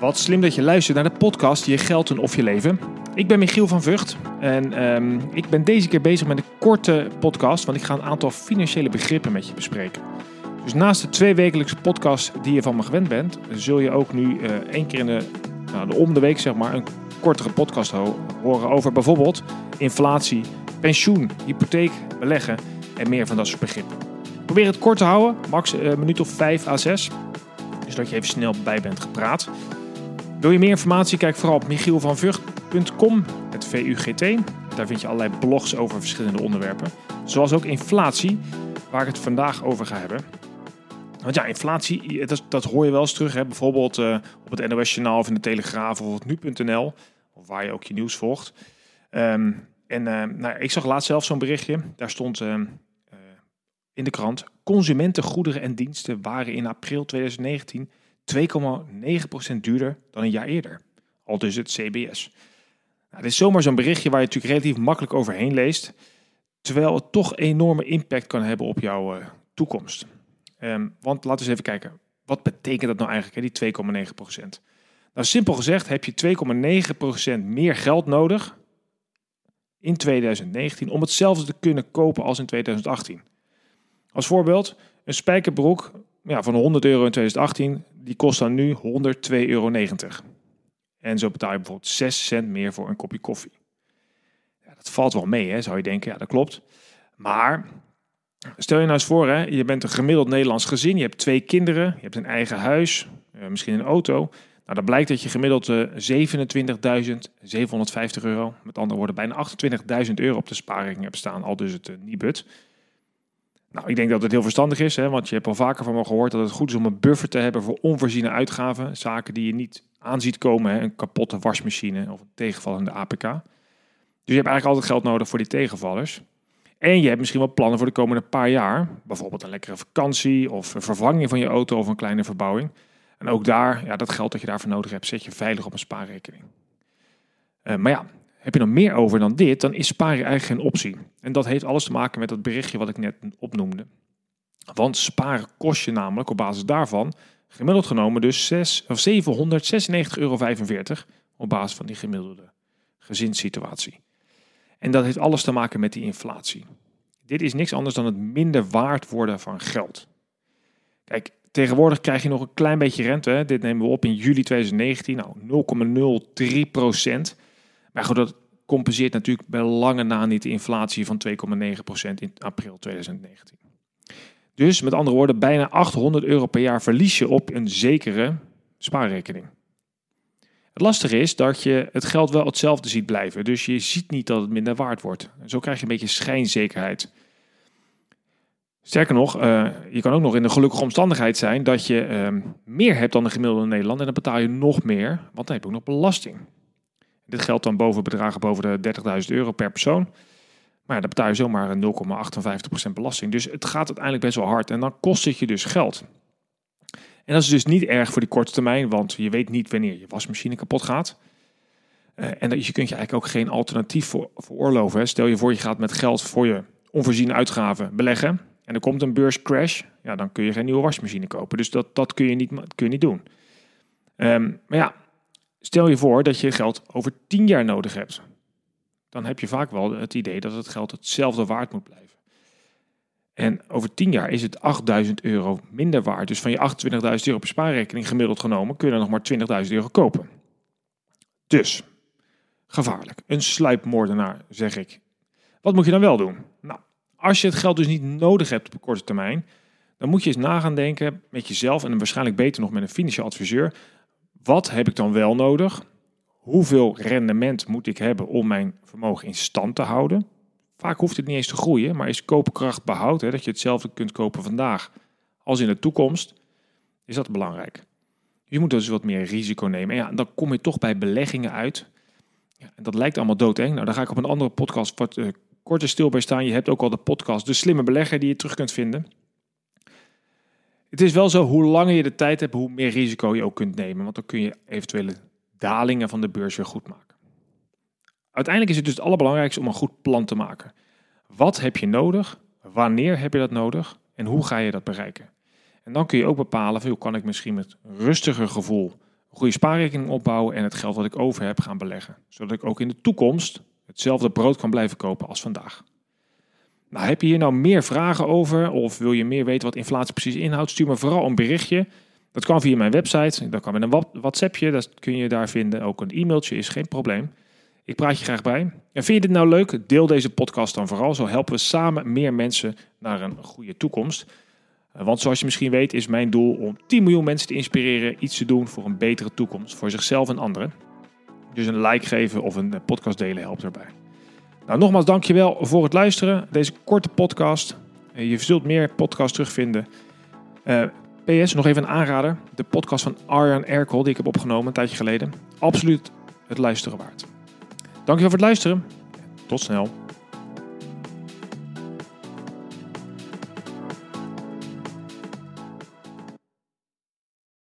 Wat slim dat je luistert naar de podcast Je Geld en Of Je Leven. Ik ben Michiel van Vught en ehm, ik ben deze keer bezig met een korte podcast, want ik ga een aantal financiële begrippen met je bespreken. Dus naast de twee wekelijkse podcast die je van me gewend bent, zul je ook nu uh, één keer in de, nou, de om de week zeg maar, een kortere podcast horen over bijvoorbeeld inflatie, pensioen, hypotheek, beleggen en meer van dat soort begrippen. Probeer het kort te houden, max een minuut of 5 à 6, zodat je even snel bij bent gepraat. Wil je meer informatie? Kijk vooral op michielvanvugt.com, het VUGT. Daar vind je allerlei blogs over verschillende onderwerpen. Zoals ook inflatie, waar ik het vandaag over ga hebben. Want ja, inflatie, dat, dat hoor je wel eens terug. Hè? Bijvoorbeeld uh, op het NOS Journaal of in de Telegraaf of op nu.nl. Of waar je ook je nieuws volgt. Um, en uh, nou, ik zag laatst zelf zo'n berichtje. Daar stond uh, in de krant... Consumentengoederen en diensten waren in april 2019 2,9% duurder dan een jaar eerder. Al dus het CBS. Nou, dit is zomaar zo'n berichtje waar je natuurlijk relatief makkelijk overheen leest. Terwijl het toch enorme impact kan hebben op jouw uh, toekomst. Um, want laten we eens even kijken. Wat betekent dat nou eigenlijk, hè, die 2,9%? Nou, simpel gezegd heb je 2,9% meer geld nodig in 2019 om hetzelfde te kunnen kopen als in 2018. Als voorbeeld, een spijkerbroek ja, van 100 euro in 2018, die kost dan nu 102,90 euro. En zo betaal je bijvoorbeeld 6 cent meer voor een kopje koffie. Ja, dat valt wel mee, hè, zou je denken. Ja, dat klopt. Maar stel je nou eens voor, hè, je bent een gemiddeld Nederlands gezin. Je hebt twee kinderen, je hebt een eigen huis, eh, misschien een auto. Nou, dan blijkt dat je gemiddeld uh, eh, 27.750 euro, met andere woorden bijna 28.000 euro op de spaarrekening hebt staan. Al dus het uh, Nibud. Nou, ik denk dat het heel verstandig is, hè, want je hebt al vaker van me gehoord dat het goed is om een buffer te hebben voor onvoorziene uitgaven. Zaken die je niet aanziet komen, hè, een kapotte wasmachine of een tegenvallende APK. Dus je hebt eigenlijk altijd geld nodig voor die tegenvallers. En je hebt misschien wel plannen voor de komende paar jaar. Bijvoorbeeld een lekkere vakantie of een vervanging van je auto of een kleine verbouwing. En ook daar, ja, dat geld dat je daarvoor nodig hebt, zet je veilig op een spaarrekening. Uh, maar ja, heb je nog meer over dan dit, dan is sparen eigenlijk geen optie. En dat heeft alles te maken met dat berichtje wat ik net opnoemde. Want sparen kost je namelijk op basis daarvan gemiddeld genomen dus 6, of 796,45 euro op basis van die gemiddelde gezinssituatie. En dat heeft alles te maken met die inflatie. Dit is niks anders dan het minder waard worden van geld. Kijk, tegenwoordig krijg je nog een klein beetje rente. Dit nemen we op in juli 2019, nou 0,03 procent. Maar goed, dat compenseert natuurlijk bij lange na niet de inflatie van 2,9% in april 2019. Dus met andere woorden, bijna 800 euro per jaar verlies je op een zekere spaarrekening. Het lastige is dat je het geld wel hetzelfde ziet blijven. Dus je ziet niet dat het minder waard wordt. Zo krijg je een beetje schijnzekerheid. Sterker nog, uh, je kan ook nog in de gelukkige omstandigheid zijn dat je uh, meer hebt dan de gemiddelde Nederland. En dan betaal je nog meer, want dan heb je ook nog belasting. Dit geldt dan boven bedragen boven de 30.000 euro per persoon. Maar ja, dan betaal je zomaar 0,58% belasting. Dus het gaat uiteindelijk best wel hard. En dan kost het je dus geld. En dat is dus niet erg voor die korte termijn, want je weet niet wanneer je wasmachine kapot gaat. Uh, en je kunt je eigenlijk ook geen alternatief voor, veroorloven. Stel je voor je gaat met geld voor je onvoorziene uitgaven beleggen. En er komt een beurscrash. Ja, dan kun je geen nieuwe wasmachine kopen. Dus dat, dat kun, je niet, kun je niet doen. Um, maar ja, Stel je voor dat je geld over 10 jaar nodig hebt. Dan heb je vaak wel het idee dat het geld hetzelfde waard moet blijven. En over 10 jaar is het 8000 euro minder waard. Dus van je 28.000 euro per spaarrekening gemiddeld genomen kun je er nog maar 20.000 euro kopen. Dus, gevaarlijk. Een sluipmoordenaar, zeg ik. Wat moet je dan wel doen? Nou, als je het geld dus niet nodig hebt op korte termijn, dan moet je eens nagaan denken met jezelf en waarschijnlijk beter nog met een financieel adviseur. Wat heb ik dan wel nodig? Hoeveel rendement moet ik hebben om mijn vermogen in stand te houden? Vaak hoeft het niet eens te groeien, maar is koopkracht behoud, hè, dat je hetzelfde kunt kopen vandaag als in de toekomst, is dat belangrijk. Je moet dus wat meer risico nemen. En ja, dan kom je toch bij beleggingen uit. Ja, en dat lijkt allemaal doodeng. Nou, daar ga ik op een andere podcast wat uh, korter stil bij staan. Je hebt ook al de podcast De Slimme Belegger die je terug kunt vinden. Het is wel zo, hoe langer je de tijd hebt, hoe meer risico je ook kunt nemen. Want dan kun je eventuele dalingen van de beurs weer goed maken. Uiteindelijk is het dus het allerbelangrijkste om een goed plan te maken. Wat heb je nodig? Wanneer heb je dat nodig? En hoe ga je dat bereiken? En dan kun je ook bepalen, hoe kan ik misschien met rustiger gevoel een goede spaarrekening opbouwen en het geld wat ik over heb gaan beleggen. Zodat ik ook in de toekomst hetzelfde brood kan blijven kopen als vandaag. Nou, heb je hier nou meer vragen over of wil je meer weten wat inflatie precies inhoudt? Stuur me vooral een berichtje. Dat kan via mijn website, dat kan met een WhatsAppje, dat kun je daar vinden. Ook een e-mailtje is geen probleem. Ik praat je graag bij. En vind je dit nou leuk? Deel deze podcast dan vooral. Zo helpen we samen meer mensen naar een goede toekomst. Eh, want zoals je misschien weet is mijn doel om 10 miljoen mensen te inspireren iets te doen voor een betere toekomst voor zichzelf en anderen. Dus een like geven of een podcast delen helpt erbij. Nou, nogmaals dankjewel voor het luisteren. Deze korte podcast. Eh, je zult meer podcasts terugvinden. Eh, PS, nog even een aanrader. De podcast van Arjan Erkel, die ik heb opgenomen een tijdje geleden. Absoluut het luisteren waard. Dankjewel voor het luisteren. Tot snel.